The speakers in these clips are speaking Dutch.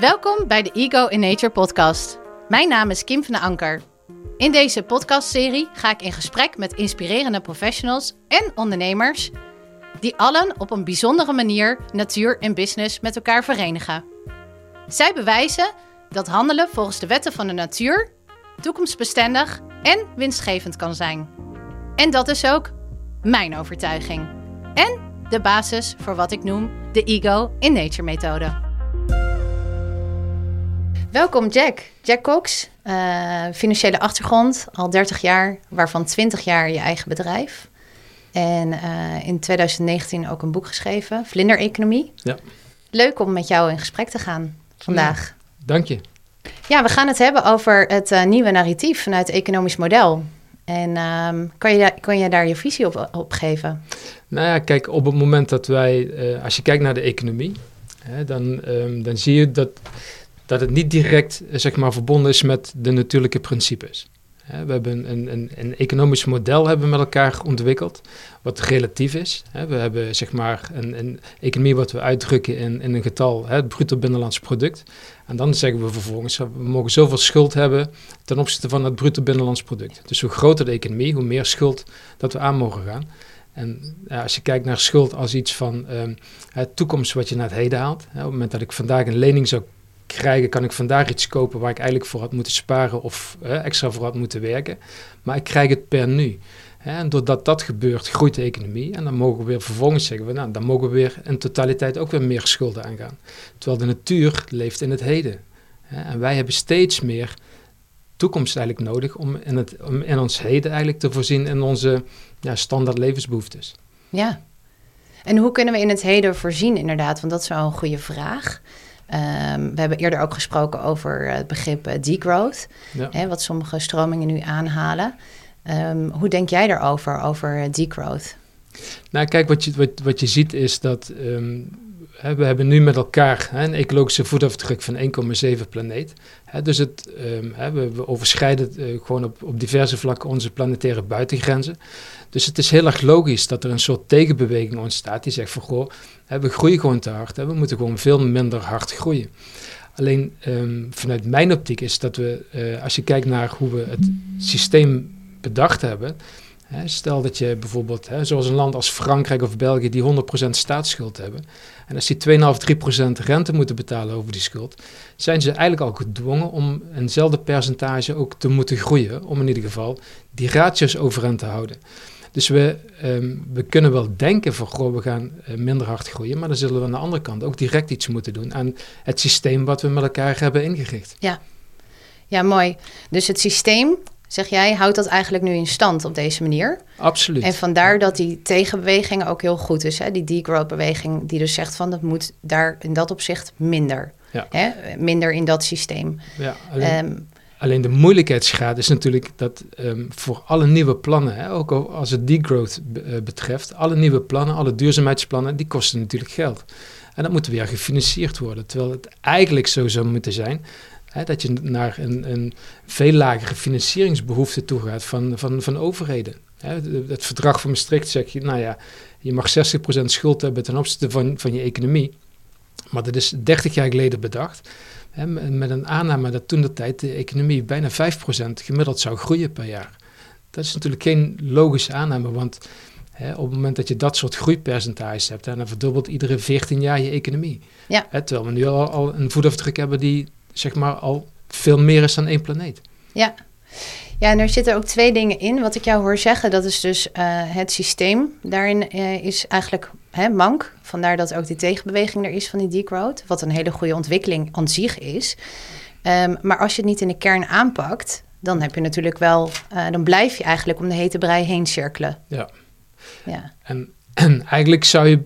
Welkom bij de Ego in Nature podcast. Mijn naam is Kim van de Anker. In deze podcastserie ga ik in gesprek met inspirerende professionals en ondernemers die allen op een bijzondere manier natuur en business met elkaar verenigen. Zij bewijzen dat handelen volgens de wetten van de natuur toekomstbestendig en winstgevend kan zijn. En dat is ook mijn overtuiging. En de basis voor wat ik noem de Ego in Nature methode. Welkom Jack. Jack Cox, uh, financiële achtergrond, al 30 jaar, waarvan 20 jaar je eigen bedrijf. En uh, in 2019 ook een boek geschreven, Vlindereconomie. Ja. Leuk om met jou in gesprek te gaan vandaag. Ja, dank je. Ja, we gaan het hebben over het uh, nieuwe narratief vanuit het economisch model. En um, kan, je, kan je daar je visie op, op geven? Nou ja, kijk, op het moment dat wij, als je kijkt naar de economie, hè, dan, um, dan zie je dat dat het niet direct zeg maar, verbonden is met de natuurlijke principes. We hebben een, een, een, economisch model hebben met elkaar ontwikkeld, wat relatief is. We hebben zeg maar een, een economie wat we uitdrukken in, in een getal, het bruto binnenlands product. En dan zeggen we vervolgens, we mogen zoveel schuld hebben ten opzichte van het bruto binnenlands product. Dus hoe groter de economie, hoe meer schuld dat we aan mogen gaan. En ja, als je kijkt naar schuld als iets van um, toekomst wat je naar het heden haalt. Hè, op het moment dat ik vandaag een lening zou krijgen, kan ik vandaag iets kopen waar ik eigenlijk voor had moeten sparen of extra voor had moeten werken. Maar ik krijg het per nu. En doordat dat gebeurt, groeit de economie. En dan mogen we weer vervolgens zeggen, we, nou, dan mogen we weer in totaliteit ook weer meer schulden aangaan. Terwijl de natuur leeft in het heden. En wij hebben steeds meer toekomst eigenlijk nodig om in, het, om in ons heden eigenlijk te voorzien in onze ja, standaard levensbehoeftes. Ja. En hoe kunnen we in het heden voorzien inderdaad? Want dat is wel een goede vraag. Um, we hebben eerder ook gesproken over het begrip uh, degrowth, ja. hè, wat sommige stromingen nu aanhalen. Um, hoe denk jij daarover, over degrowth? Nou, kijk, wat je, wat, wat je ziet is dat um, hè, we hebben nu met elkaar een ecologische voetafdruk van 1,7 planeet. Dus het, hè, we, overschrijden uh, gewoon op, op diverse vlakken onze planetaire buitengrenzen. Dus het is heel erg logisch dat er een soort tegenbeweging ontstaat die zegt van goh, we groeien gewoon te hard. We moeten gewoon veel minder hard groeien. Alleen um, vanuit mijn optiek is dat we, uh, als je kijkt naar hoe we het systeem bedacht hebben. Stel dat je bijvoorbeeld, zoals een land als Frankrijk of België, die 100% staatsschuld hebben. En als die 2,5, 3% rente moeten betalen over die schuld, zijn ze eigenlijk al gedwongen om eenzelfde percentage ook te moeten groeien. Om in ieder geval die ratios overeind te houden. Dus we, um, we kunnen wel denken goh, we gaan uh, minder hard groeien, maar dan zullen we aan de andere kant ook direct iets moeten doen aan het systeem wat we met elkaar hebben ingericht. Ja, ja mooi. Dus het systeem, zeg jij, houdt dat eigenlijk nu in stand op deze manier? Absoluut. En vandaar dat die tegenbeweging ook heel goed is, hè? die degrowth-beweging, die dus zegt van, dat moet daar in dat opzicht minder. Ja. Hè? Minder in dat systeem. Ja, alleen... um, Alleen de moeilijkheidsgraad is natuurlijk dat um, voor alle nieuwe plannen, hè, ook als het degrowth uh, betreft, alle nieuwe plannen, alle duurzaamheidsplannen, die kosten natuurlijk geld. En dat moet weer gefinancierd worden. Terwijl het eigenlijk zo zou moeten zijn hè, dat je naar een, een veel lagere financieringsbehoefte toe gaat van, van, van overheden. Hè, het verdrag van Maastricht zegt je, nou ja, je mag 60% schuld hebben ten opzichte van, van je economie. Maar dat is 30 jaar geleden bedacht met een aanname dat toen de tijd de economie bijna 5% gemiddeld zou groeien per jaar. Dat is natuurlijk geen logische aanname, want hè, op het moment dat je dat soort groeipercentages hebt, dan verdubbelt iedere 14 jaar je economie. Ja. Hè, terwijl we nu al, al een voetafdruk hebben die zeg maar al veel meer is dan één planeet. Ja. Ja, en er zitten ook twee dingen in. Wat ik jou hoor zeggen, dat is dus uh, het systeem. Daarin uh, is eigenlijk hè, mank. Vandaar dat ook die tegenbeweging er is van die degrowth. Wat een hele goede ontwikkeling aan zich is. Um, maar als je het niet in de kern aanpakt, dan heb je natuurlijk wel, uh, dan blijf je eigenlijk om de hete brei heen cirkelen. Ja. ja. En, en eigenlijk zou je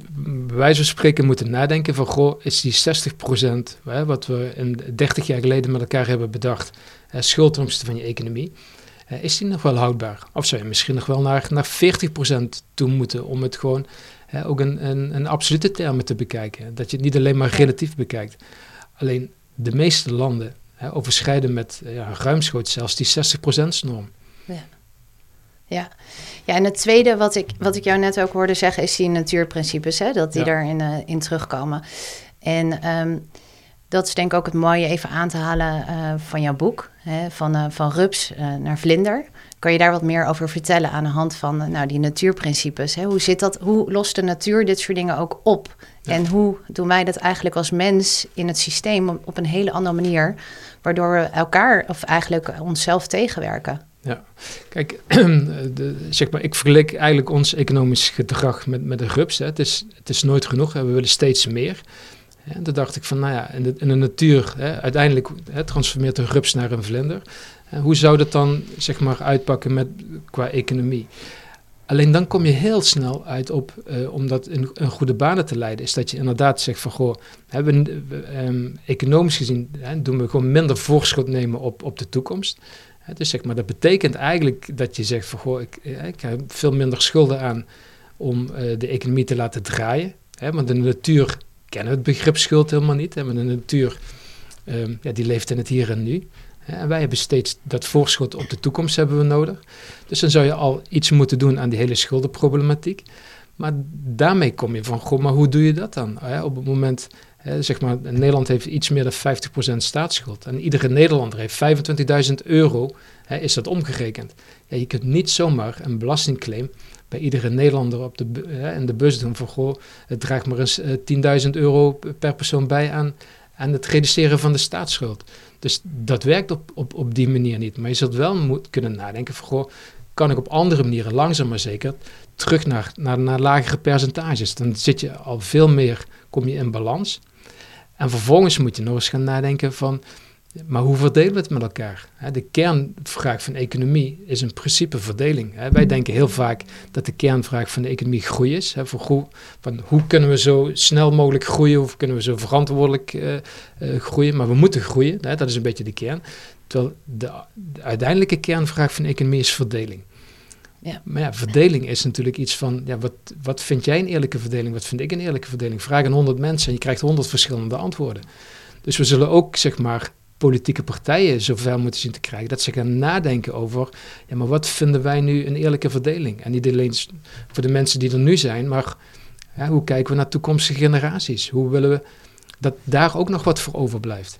bij wijze van spreken moeten nadenken van, goh, is die 60% hè, wat we in 30 jaar geleden met elkaar hebben bedacht, uh, schuld van je economie, uh, is die nog wel houdbaar? Of zou je misschien nog wel naar, naar 40% toe moeten om het gewoon ook een absolute termen te bekijken. Dat je het niet alleen maar relatief bekijkt. Alleen de meeste landen overschrijden met ja, ruimschoots zelfs die 60%-norm. Ja. Ja. ja, en het tweede wat ik, wat ik jou net ook hoorde zeggen, is die natuurprincipes, hè, dat die ja. daarin uh, in terugkomen. En um, dat is denk ik ook het mooie even aan te halen uh, van jouw boek. Hè, van, uh, van rups uh, naar vlinder. Kan je daar wat meer over vertellen aan de hand van nou, die natuurprincipes? Hè? Hoe zit dat? Hoe lost de natuur dit soort dingen ook op? Ja. En hoe doen wij dat eigenlijk als mens in het systeem op een hele andere manier, waardoor we elkaar of eigenlijk onszelf tegenwerken? Ja, kijk, de, zeg maar, ik vergelijk eigenlijk ons economisch gedrag met, met de rups. Hè. Het, is, het is nooit genoeg, hè. we willen steeds meer. En toen dacht ik van, nou ja, in de, in de natuur, hè, uiteindelijk hè, transformeert de rups naar een vlinder. hoe zou dat dan, zeg maar, uitpakken met, qua economie? Alleen dan kom je heel snel uit op, uh, om dat in, goede banen te leiden, is dat je inderdaad zegt van, goh, hebben, um, economisch gezien hè, doen we gewoon minder voorschot nemen op, op de toekomst. Dus zeg maar, dat betekent eigenlijk dat je zegt van, goh, ik, ik heb veel minder schulden aan om uh, de economie te laten draaien. Hè, want de natuur kennen we het begrip schuld helemaal niet. Maar de natuur, um, ja, die leeft in het hier en nu. En wij hebben steeds dat voorschot op de toekomst hebben we nodig. Dus dan zou je al iets moeten doen aan die hele schuldenproblematiek. Maar daarmee kom je van, goh, maar hoe doe je dat dan? Op het moment, zeg maar, Nederland heeft iets meer dan 50% staatsschuld. En iedere Nederlander heeft 25.000 euro, is dat omgerekend. Ja, je kunt niet zomaar een belastingclaim bij iedere Nederlander op de, in de bus doen van, goh, het draagt maar eens 10.000 euro per persoon bij aan, aan het reduceren van de staatsschuld. Dus dat werkt op, op, op die manier niet. Maar je zult wel moet kunnen nadenken van, goh, kan ik op andere manieren langzaam maar zeker terug naar, naar, naar lagere percentages. Dan zit je al veel meer, kom je in balans. En vervolgens moet je nog eens gaan nadenken van, maar hoe verdelen we het met elkaar? De kernvraag van economie is in principe verdeling. Wij denken heel vaak dat de kernvraag van de economie groei is. Van hoe kunnen we zo snel mogelijk groeien? Hoe kunnen we zo verantwoordelijk uh, uh, groeien? Maar we moeten groeien, dat is een beetje de kern. Terwijl de, de uiteindelijke kernvraag van economie is verdeling. Ja. Maar ja, verdeling is natuurlijk iets van, ja, wat, wat vind jij een eerlijke verdeling? Wat vind ik een eerlijke verdeling? Vraag aan 100 mensen en je krijgt 100 verschillende antwoorden. Dus we zullen ook, zeg maar, politieke partijen zover moeten zien te krijgen. Dat ze gaan nadenken over, ja, maar wat vinden wij nu een eerlijke verdeling? En niet alleen voor de mensen die er nu zijn, maar ja, hoe kijken we naar toekomstige generaties? Hoe willen we dat daar ook nog wat voor overblijft?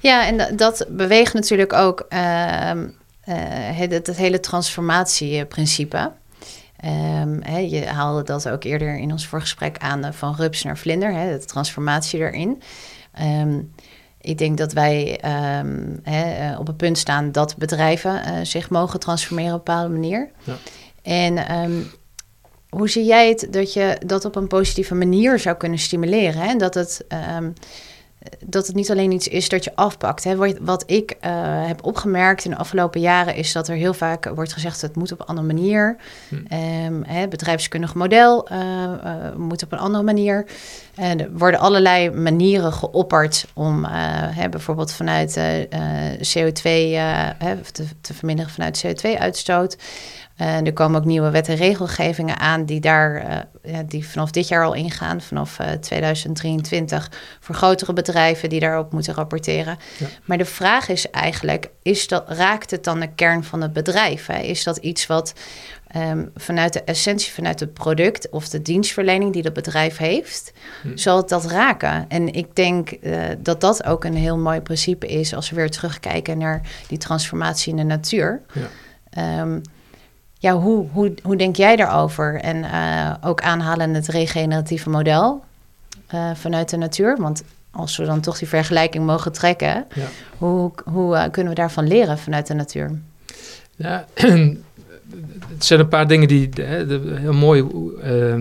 Ja, en dat beweegt natuurlijk ook uh, het, het, hele transformatieprincipe. Um, he, je haalde dat ook eerder in ons voorgesprek aan uh, van rups naar vlinder, he, de transformatie erin. Um, ik denk dat wij um, hè, op het punt staan dat bedrijven uh, zich mogen transformeren op een bepaalde manier. Ja. En hoe zie jij het dat je dat op een positieve manier zou kunnen stimuleren? Hè? Dat het dat het niet alleen iets is dat je afpakt. Hè. Wat, wat ik uh, heb opgemerkt in de afgelopen jaren is dat er heel vaak wordt gezegd: het moet op een andere manier. Hm. Um, hè, bedrijfskundig model uh, uh, moet op een andere manier. En er worden allerlei manieren geopperd om hè, bijvoorbeeld vanuit CO2 hè, te, te verminderen vanuit CO2-uitstoot. Er komen ook nieuwe wet en regelgevingen aan die daar uh, ja, die vanaf dit jaar al ingaan, vanaf uh, 2023, voor grotere bedrijven die daarop moeten rapporteren. Ja. Maar de vraag is eigenlijk: is dat, raakt het dan de kern van het bedrijf? Hè? Is dat iets wat um, vanuit de essentie, vanuit het product of de dienstverlening die dat bedrijf heeft, hm. zal het dat raken? En ik denk uh, dat dat ook een heel mooi principe is als we weer terugkijken naar die transformatie in de natuur. Ja. Um, ja, hoe, hoe, hoe denk jij daarover? En uh, ook aanhalen het regeneratieve model uh, vanuit de natuur. Want als we dan toch die vergelijking mogen trekken, ja. hoe, hoe uh, kunnen we daarvan leren vanuit de natuur? Ja, het zijn een paar dingen die hè, de, heel mooi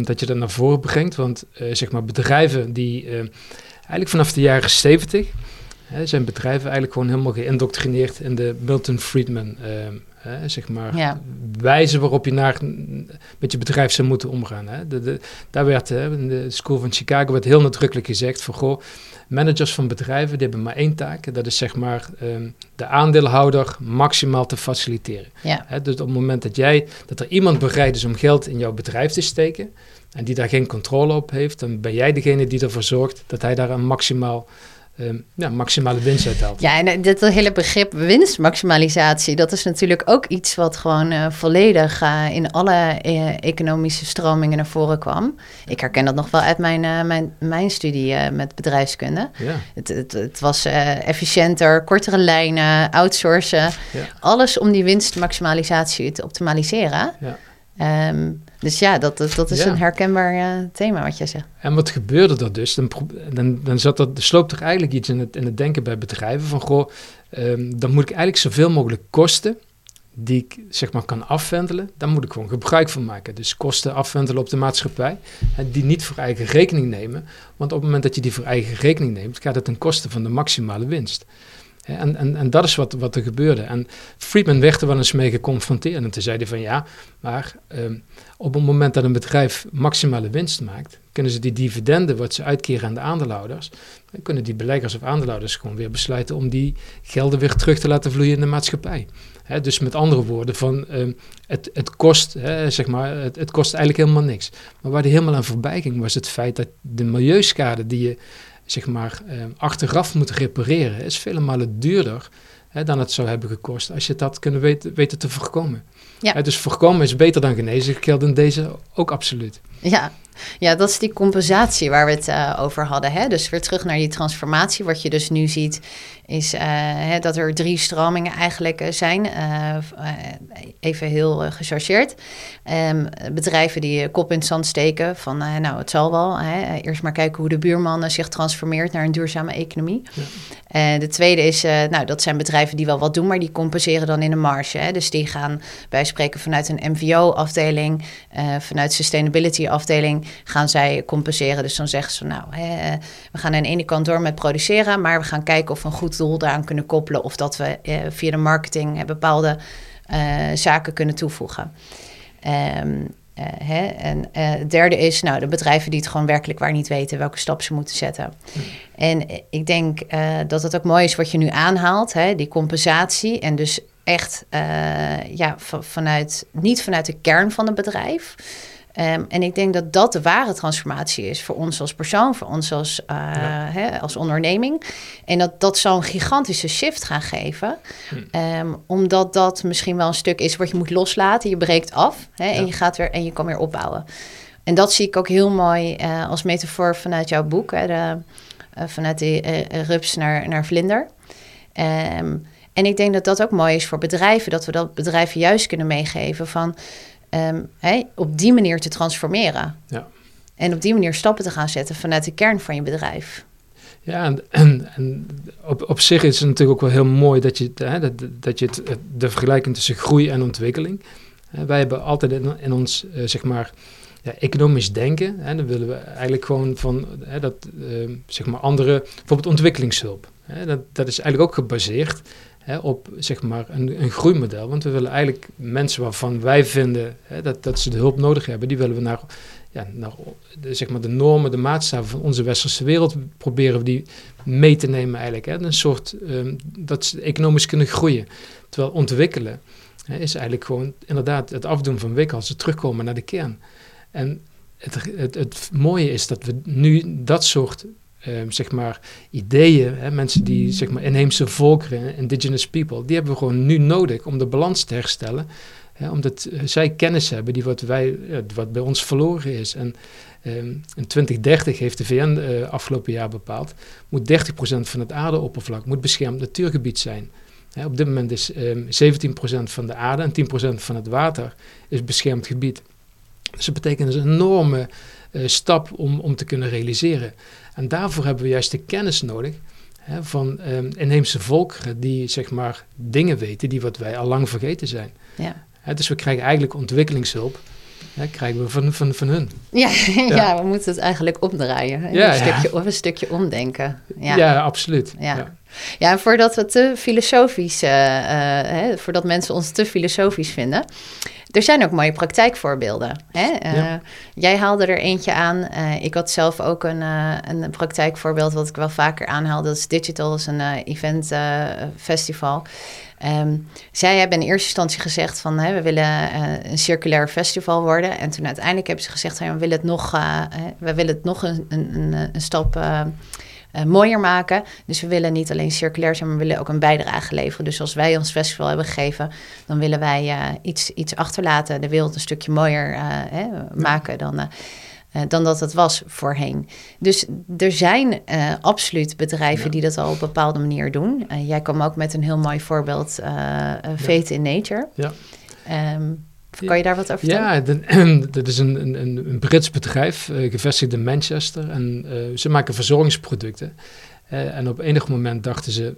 dat je dat naar voren brengt. Want zeg maar bedrijven die eigenlijk vanaf de jaren 70 zijn bedrijven eigenlijk gewoon helemaal geïndoctrineerd in de Milton Friedman Hè, zeg maar, ja. wijze waarop je naar, met je bedrijf zou moeten omgaan. Hè. De, de, daar werd hè, in de School van Chicago werd heel nadrukkelijk gezegd van goh, managers van bedrijven die hebben maar één taak. Dat is zeg maar um, de aandeelhouder maximaal te faciliteren. Ja. Hè, dus op het moment dat jij, dat er iemand bereid is om geld in jouw bedrijf te steken en die daar geen controle op heeft, dan ben jij degene die ervoor zorgt dat hij daar een maximaal um, ja, maximale winst uithaalt. Ja, en dit hele begrip winstmaximalisatie, dat is natuurlijk ook iets wat gewoon uh, volledig uh, in alle uh, economische stromingen naar voren kwam. Ik herken dat nog wel uit mijn, mijn, mijn studie met bedrijfskunde. Ja. Het, het, het was efficiënter, kortere lijnen, outsourcen. Ja. Alles om die winstmaximalisatie te optimaliseren. Ja. Um, dus ja, dat, dat, is een herkenbaar uh, thema wat jij zegt. En wat gebeurde er dus? Dan, dan, dan zat er, sloopt er eigenlijk iets in het, in het denken bij bedrijven van, goh, um, dan moet ik eigenlijk zoveel mogelijk kosten die ik zeg maar kan afwendelen, daar moet ik gewoon gebruik van maken. Dus kosten afwendelen op de maatschappij, en die niet voor eigen rekening nemen. Want op het moment dat je die voor eigen rekening neemt, gaat het ten koste van de maximale winst. En, en, en dat is wat, wat er gebeurde. En Friedman werd er wel eens mee geconfronteerd. En toen zei hij van ja, maar um, op het moment dat een bedrijf maximale winst maakt, kunnen ze die dividenden wat ze uitkeren aan de aandeelhouders, dan kunnen die beleggers of aandeelhouders gewoon weer besluiten om die gelden weer terug te laten vloeien in de maatschappij. dus met andere woorden, van, um, het, het, kost, zeg maar, het, het, kost eigenlijk helemaal niks. Maar waar die helemaal aan voorbij ging, was het feit dat de milieuschade die je zeg maar, eh, achteraf moet repareren, is vele malen duurder hè, dan het zou hebben gekost als je dat kunnen weten, weten te voorkomen. Ja. dus voorkomen is beter dan genezen, geldt in deze ook absoluut. Ja, ja, dat is die compensatie waar we het uh, over hadden. Hè? Dus weer terug naar die transformatie. Wat je dus nu ziet, is uh, hè, dat er drie stromingen eigenlijk uh, zijn. even heel gechargeerd. Um, bedrijven die kop in het zand steken van, nou, het zal wel. Hè? Eerst maar kijken hoe de buurman zich transformeert naar een duurzame economie. Ja. de tweede is, nou, dat zijn bedrijven die wel wat doen, maar die compenseren dan in de marge. Hè? Dus die gaan, wij spreken vanuit een MVO-afdeling, vanuit sustainability-afdeling gaan zij compenseren. Dus dan zeggen ze, nou, hè, we gaan aan de ene kant door met produceren, maar we gaan kijken of we een goed doel daaraan kunnen koppelen of dat we eh, via de marketing bepaalde uh, zaken kunnen toevoegen. Um, uh, hè? En uh, het derde is, nou, de bedrijven die het gewoon werkelijk waar niet weten welke stap ze moeten zetten. Hmm. En ik denk uh, dat het ook mooi is wat je nu aanhaalt, hè? die compensatie. En dus echt, ja, vanuit, niet vanuit de kern van het bedrijf. Um, en ik denk dat dat de ware transformatie is voor ons als persoon, voor ons als, uh, hè, als onderneming. En dat dat zo'n gigantische shift gaan geven. Hm. Um, omdat dat misschien wel een stuk is wat je moet loslaten. Je breekt af hè, ja. en je gaat weer en je kan weer opbouwen. En dat zie ik ook heel mooi uh, als metafoor vanuit jouw boek. Hè, de, uh, vanuit die rups naar, naar vlinder. Um, en ik denk dat dat ook mooi is voor bedrijven. Dat we dat bedrijven juist kunnen meegeven van um, hey, op die manier te transformeren. Ja. En op die manier stappen te gaan zetten vanuit de kern van je bedrijf. Ja, en, en, en op, op zich is het natuurlijk ook wel heel mooi dat je, hè, dat, dat je het, de vergelijking tussen groei en ontwikkeling. Hè, wij hebben altijd in, in ons, uh, zeg maar, ja, economisch denken. Hè, dan willen we eigenlijk gewoon van hè, dat, uh, zeg maar, andere, bijvoorbeeld ontwikkelingshulp. Hè, dat, dat is eigenlijk ook gebaseerd hè, op zeg maar een, een groeimodel. Want we willen eigenlijk mensen waarvan wij vinden hè, dat, dat ze de hulp nodig hebben, die willen we naar, ja, naar de, zeg maar de normen, de maatstaven van onze westerse wereld proberen we die mee te nemen eigenlijk. Hè. Een soort um, dat ze economisch kunnen groeien. Terwijl ontwikkelen hè, is eigenlijk gewoon inderdaad het afdoen van wikken als ze terugkomen naar de kern. En het, het, het mooie is dat we nu dat soort um, zeg maar, ideeën, hè, mensen die, zeg maar, inheemse volkeren, indigenous people, die hebben we gewoon nu nodig om de balans te herstellen. Hè, omdat uh, zij kennis hebben die wat, wij, uh, wat bij ons verloren is. En um, in 2030 heeft de VN eh, afgelopen jaar bepaald, moet 30% van het aardeoppervlak moet beschermd natuurgebied zijn. Hè, op dit moment is um, ehm, 17% van de aarde en 10% van het water is beschermd gebied. Dus dat betekent een enorme stap om, om te kunnen realiseren. En daarvoor hebben we juist de kennis nodig hè, van um, inheemse volkeren die zeg maar dingen weten die wat wij al lang vergeten zijn. Ja. Hè, dus we krijgen eigenlijk ontwikkelingshulp. Hè, krijgen we van, van, van hun. Ja, ja. ja we moeten het eigenlijk omdraaien. Ja, een, stukje, of een stukje omdenken. Ja, ja absoluut. Ja. Ja. en voordat we te filosofisch, uh, uh, hè, voordat mensen ons te filosofisch vinden, er zijn ook mooie praktijkvoorbeelden. Hè? Uh, Jij haalde er eentje aan. Uh, ik had zelf ook een, uh, een praktijkvoorbeeld wat ik wel vaker aanhaal. Dat is Digital, dat is een event festival. Um, zij hebben in eerste instantie gezegd van hè, we willen een circulair festival worden. En toen uiteindelijk hebben ze gezegd we willen het nog, we willen het nog een, een, een, een stap eh, mooier maken. Dus we willen niet alleen circulair zijn, maar we willen ook een bijdrage leveren. Dus als wij ons festival hebben gegeven, dan willen wij eh, iets, iets achterlaten, de wereld een stukje mooier uh, hè, maken dan. dan dat het was voorheen. Dus er zijn absoluut bedrijven die dat al op een bepaalde manier doen. jij kwam ook met een heel mooi voorbeeld, Fate in Nature. Ja. Ehm, kan je daar wat over vertellen? Ja, dat is een, een, een Brits bedrijf, uh, gevestigd in Manchester. En uh, ze maken verzorgingsproducten. Uh, en op enig moment dachten ze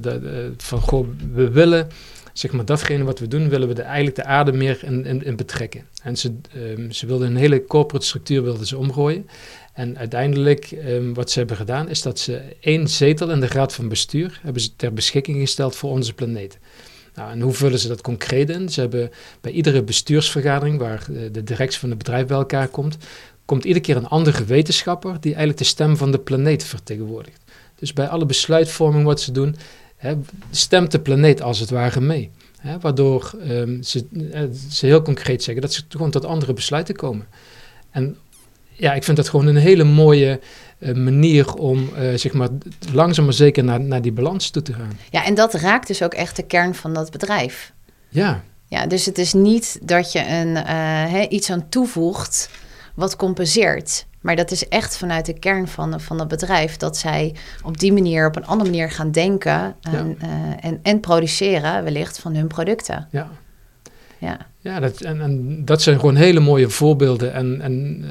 dat, van, goh, we willen, zeg maar, datgene wat we doen, willen we de, eigenlijk de aarde meer in, in, in betrekken. En ze, um, ze wilden een hele corporate structuur wilden ze omgooien. En uiteindelijk, um, wat ze hebben gedaan, is dat ze één zetel in de raad van bestuur hebben ze ter beschikking gesteld voor onze planeet. Nou, en hoe vullen ze dat concreet in? Ze hebben bij iedere bestuursvergadering waar eh, de directie van het bedrijf bij elkaar komt, komt iedere keer een andere wetenschapper die eigenlijk de stem van de planeet vertegenwoordigt. Dus bij alle besluitvorming wat ze doen, hè, stemt de planeet als het ware mee. Hè, waardoor um, ze, uh, ze heel concreet zeggen dat ze gewoon tot andere besluiten komen. En ja, ik vind dat gewoon een hele mooie manier om uh, zeg maar langzaam maar zeker naar, naar die balans toe te gaan. Ja, en dat raakt dus ook echt de kern van dat bedrijf. Ja. Ja, dus het is niet dat je een, uh, hè, iets aan toevoegt wat compenseert. Maar dat is echt vanuit de kern van, van het bedrijf. Dat zij op die manier, op een andere manier gaan denken en, ja. en, en produceren wellicht van hun producten. Ja, ja. Ja, dat, en, en dat zijn gewoon hele mooie voorbeelden. En, en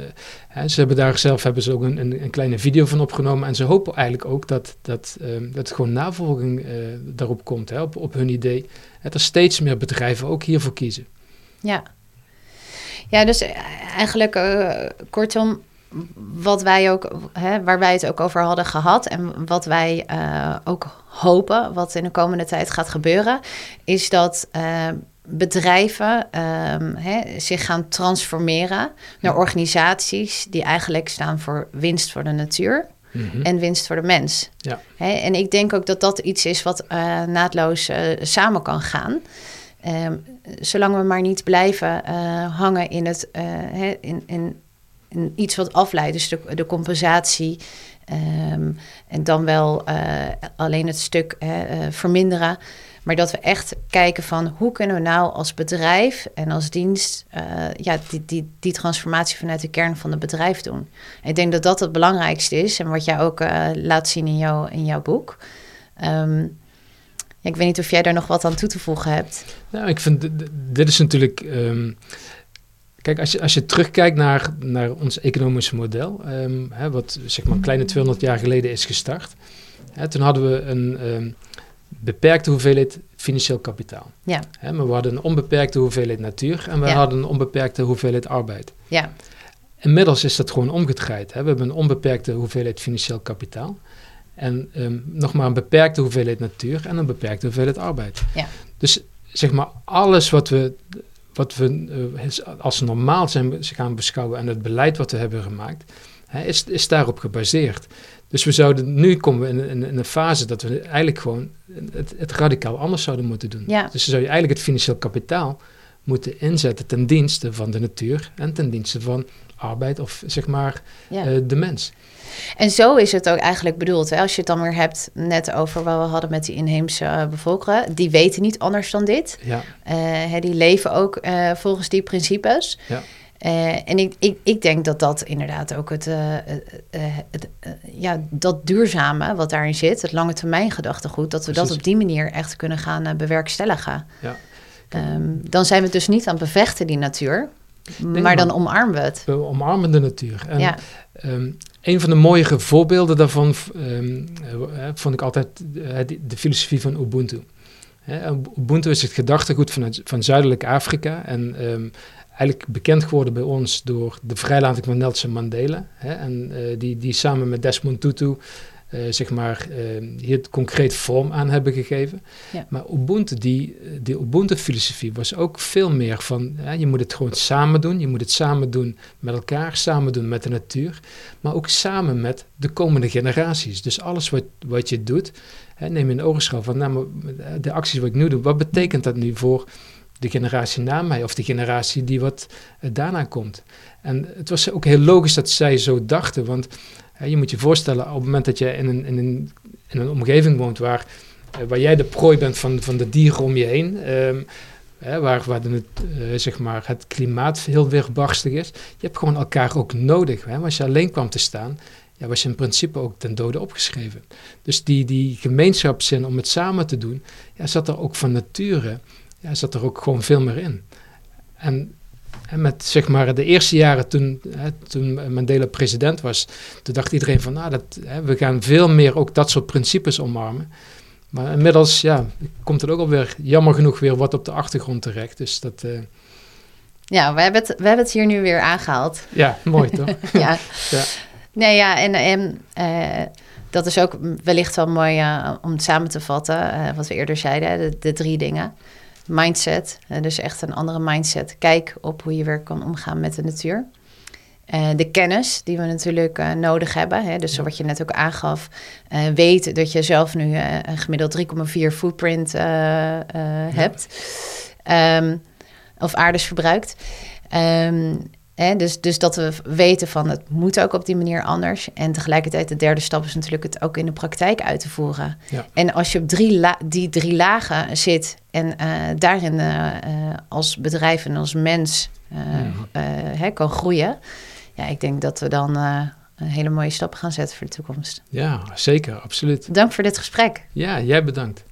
hè, ze hebben daar zelf hebben ze ook een, een, kleine video van opgenomen. En ze hopen eigenlijk ook dat, dat, uh, dat gewoon navolging uh, daarop komt, hè, op, hun idee. Dat er steeds meer bedrijven ook hiervoor kiezen. Ja, ja dus eigenlijk kortom, wat wij ook, hè, waar wij het ook over hadden gehad en wat wij ook hopen, wat in de komende tijd gaat gebeuren, is dat bedrijven um, zich gaan transformeren naar organisaties die eigenlijk staan voor winst voor de natuur. Mhm. En winst voor de mens. Ja. en ik denk ook dat dat iets is wat uh, naadloos uh, samen kan gaan. Um, zolang we maar niet blijven uh, hangen in, het, in, in, in, iets wat afleidt, dus de, de compensatie. Um, en dan wel alleen het stuk verminderen. Maar dat we echt kijken van hoe kunnen we nou als bedrijf en als dienst uh, ja, die, die, die transformatie vanuit de kern van het bedrijf doen. ik denk dat dat het belangrijkste is en wat jij ook uh, laat zien in, jou, in jouw boek. Um, ja, ik weet niet of jij daar nog wat aan toe te voegen hebt. Nou, ik vind dit is natuurlijk. Um, kijk, als je, als je terugkijkt naar, naar ons economische model, um, hè, wat zeg maar een kleine 200 jaar geleden is gestart. Hè, toen hadden we een beperkte hoeveelheid financieel kapitaal. Ja. maar we hadden een onbeperkte hoeveelheid natuur en we hadden een onbeperkte hoeveelheid arbeid. Ja. Inmiddels is dat gewoon omgedraaid. We hebben een onbeperkte hoeveelheid financieel kapitaal. En um, nog maar een beperkte hoeveelheid natuur en een beperkte hoeveelheid arbeid. Ja. Dus zeg maar alles wat we, wat we uh, als normaal zijn gaan beschouwen en het beleid wat we hebben gemaakt, is, is daarop gebaseerd. Dus we zouden, nu komen we in, in, in, een fase dat we eigenlijk gewoon het, het radicaal anders zouden moeten doen. Ja. Dus zou je eigenlijk het financieel kapitaal moeten inzetten ten dienste van de natuur en ten dienste van arbeid of zeg maar ja. uh, de mens. En zo is het ook eigenlijk bedoeld. Hè? Als je het dan weer hebt net over wat we hadden met die inheemse uh, bevolkeren. Die weten niet anders dan dit. Ja. Uh, hè, die leven ook volgens die principes. Ja. Uh, en ik, ik, ik denk dat dat inderdaad ook het, uh, het ja, dat duurzame wat daarin zit, het lange termijn gedachtegoed, dat we dat op die manier echt kunnen gaan bewerkstelligen. Ja. Um, dan zijn we dus niet aan het bevechten, die natuur, maar dan omarmen we het. We omarmen de natuur. En, ja. Um, een van de mooiere voorbeelden daarvan um, vond ik altijd de, de filosofie van Ubuntu. Ubuntu is het gedachtegoed van, van Zuidelijk Afrika en eigenlijk bekend geworden bij ons door de vrijlating van Nelson Mandela. Hè, en uh, die, die samen met Desmond Tutu uh, zeg maar, uh, hier concreet vorm aan hebben gegeven. Ja. Maar Ubuntu, die, die Ubuntu-filosofie was ook veel meer van, je moet het gewoon samen doen. Je moet het samen doen met elkaar, samen doen met de natuur. Maar ook samen met de komende generaties. Dus alles wat, wat je doet, hè, neem in ogenschouw van, nou, de acties wat ik nu doe, wat betekent dat nu voor de generatie na mij of de generatie die wat uh, daarna komt. En het was ook heel logisch dat zij zo dachten, want je moet je voorstellen, op het moment dat je in een, in een, in een omgeving woont waar, waar jij de prooi bent van, van de dieren om je heen, ehm, waar, waar het, zeg maar het klimaat heel weerbarstig is. Je hebt gewoon elkaar ook nodig. Hè? Als je alleen kwam te staan, ja, was je in principe ook ten dode opgeschreven. Dus die, die gemeenschapszin om het samen te doen, ja, zat er ook van nature, ja, zat er ook gewoon veel meer in. En, en met zeg maar de eerste jaren toen, hè, toen Mandela president was, toen dacht iedereen van, nou, dat, hè, we gaan veel meer ook dat soort principes omarmen. Maar inmiddels ja, komt er ook alweer, jammer genoeg, weer wat op de achtergrond terecht. Dus dat... Uh... Ja, we hebben, het, we hebben het hier nu weer aangehaald. Ja, mooi toch? ja. ja. Nee, ja, en, en uh, dat is ook wellicht wel mooi uh, om samen te vatten, wat we eerder zeiden, de, de drie dingen. Mindset, dus echt een andere mindset. Kijk op hoe je weer kan omgaan met de natuur. de kennis die we natuurlijk nodig hebben. Hè, dus wat je net ook aangaf. weet dat je zelf nu een gemiddeld 3,4 footprint hebt. Um, of aardes verbruikt. Um, dus, dus dat we weten van het moet ook op die manier anders. En tegelijkertijd de derde stap is natuurlijk het ook in de praktijk uit te voeren. Ja. En als je op drie die drie lagen zit en uh, daarin uh, als bedrijf en als mens mm. kan groeien. Ja, ik denk dat we dan een hele mooie stappen gaan zetten voor de toekomst. Ja, zeker, absoluut. Dank voor dit gesprek. Ja, jij bedankt.